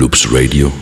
loopsradio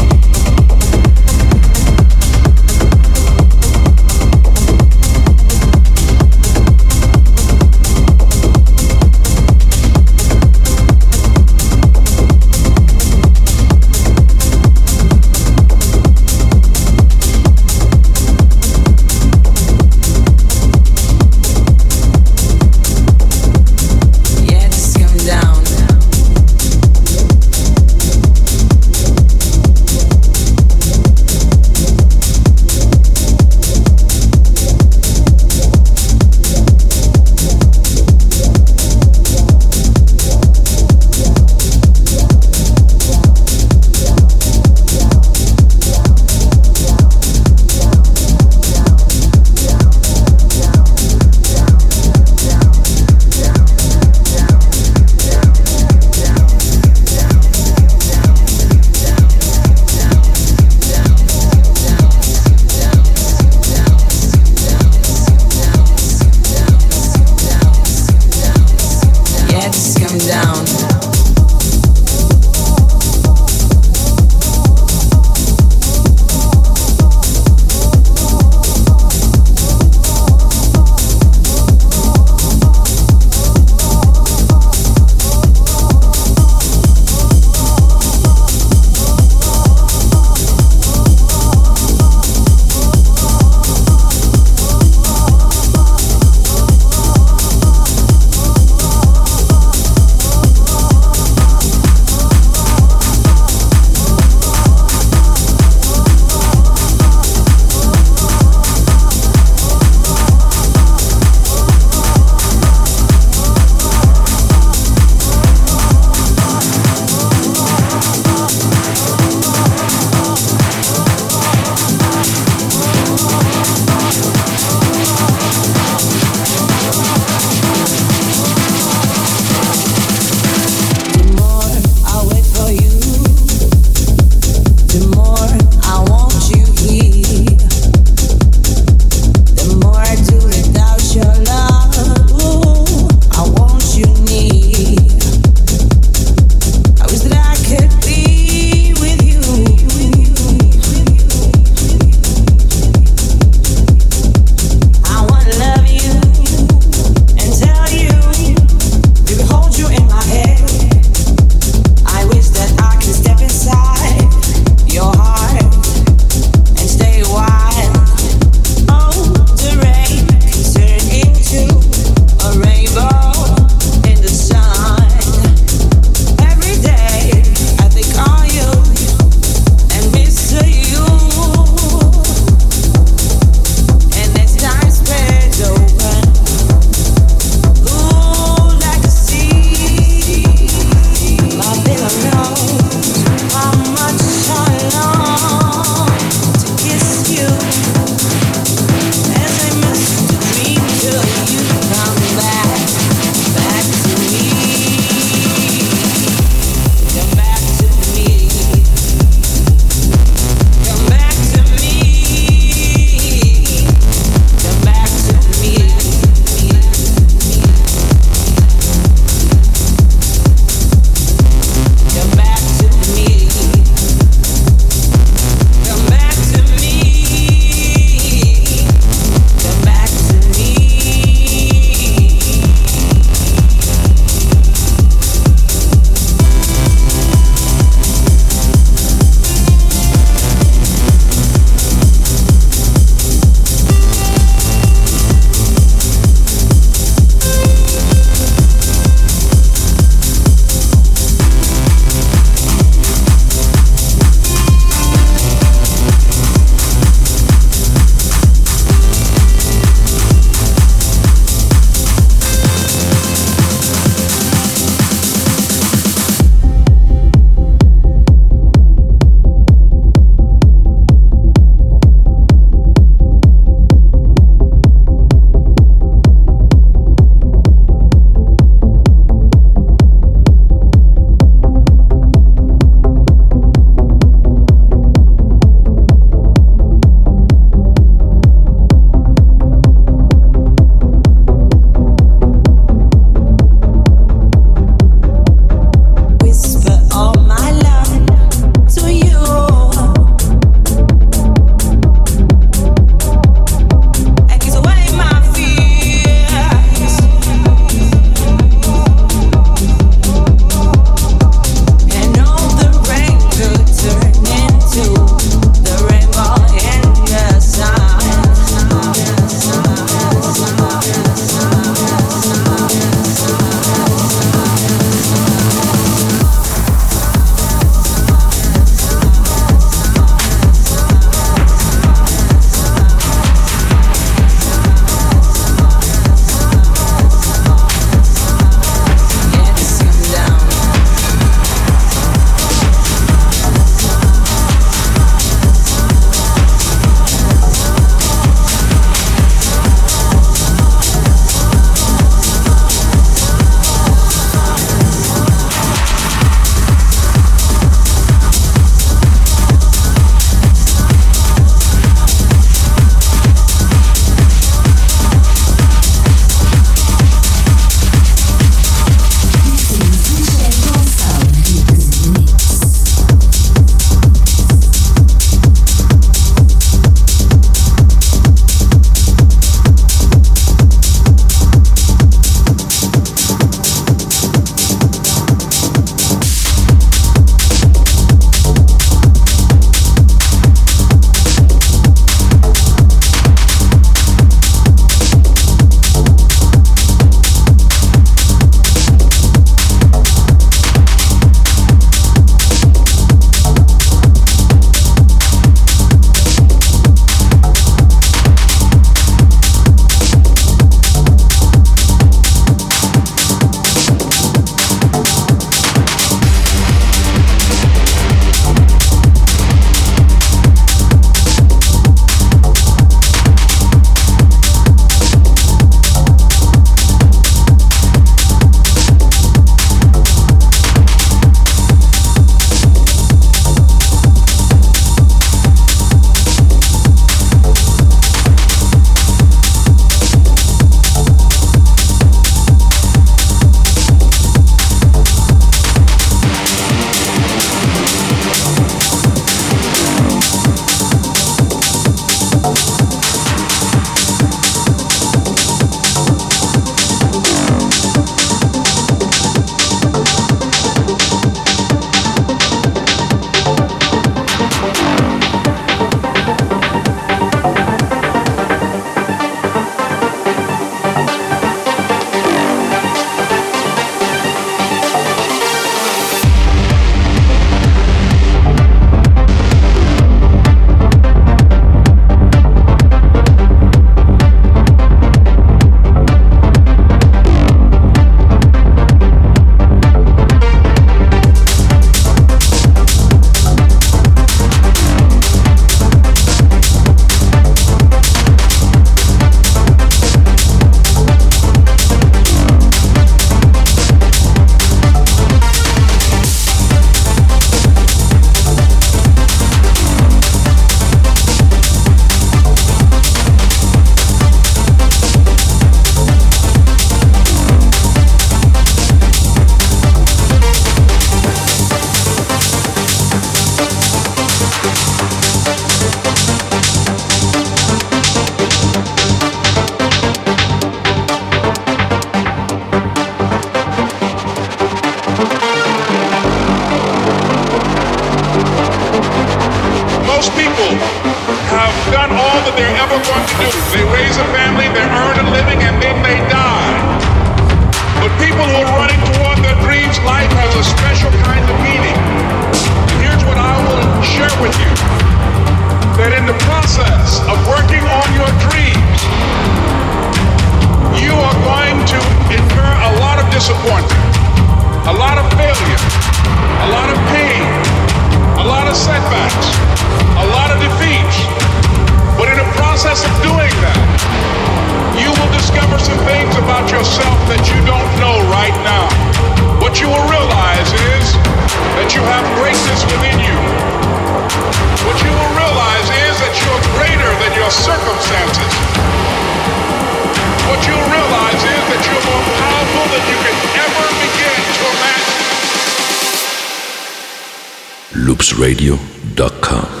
radio.com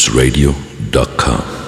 loopsradio.com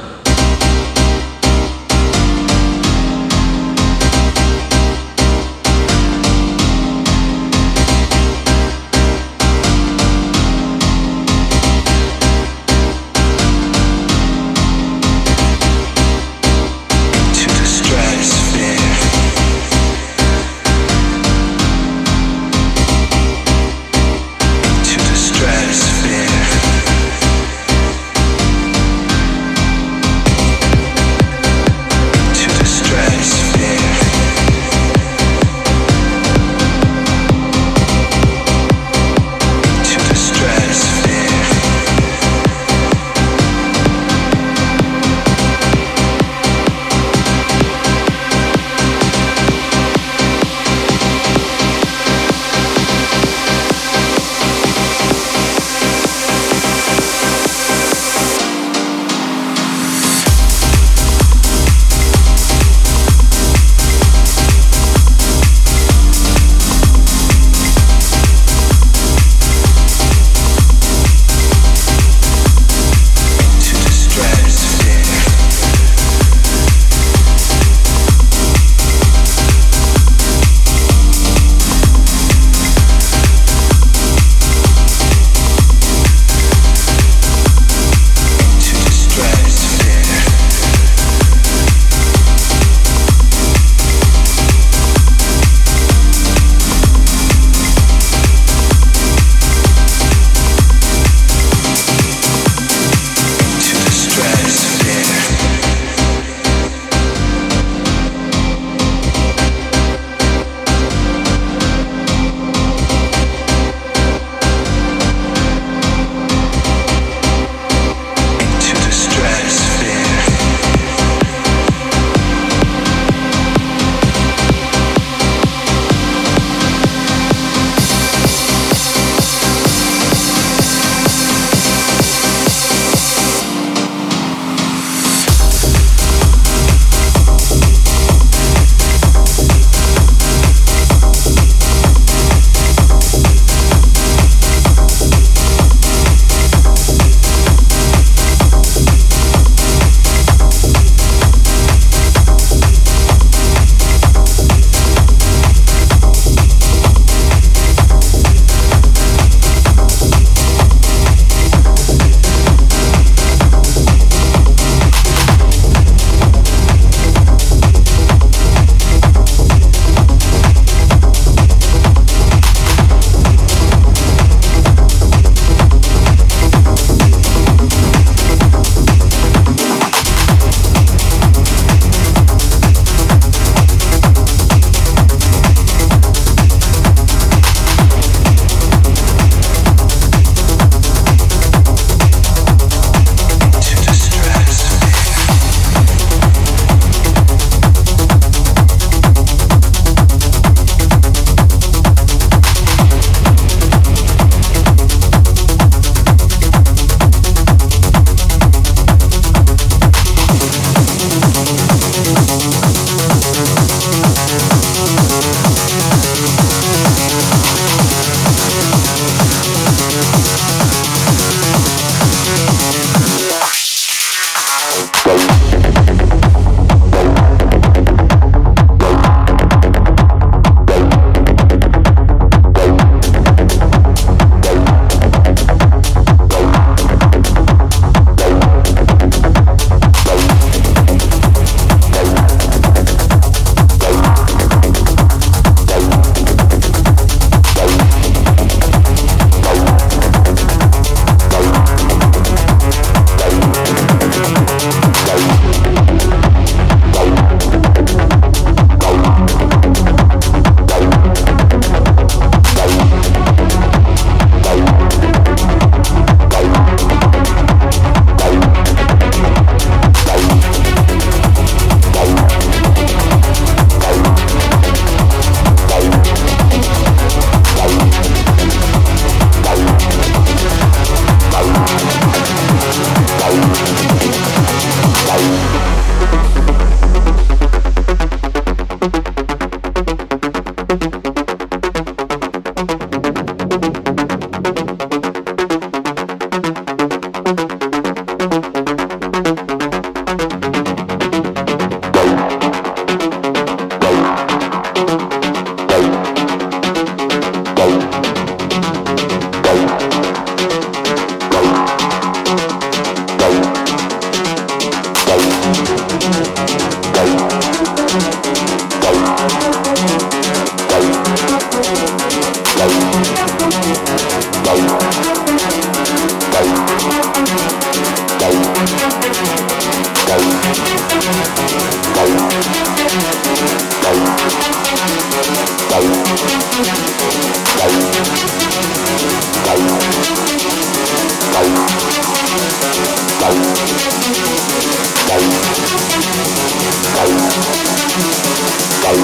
Thank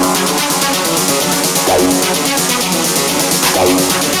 you.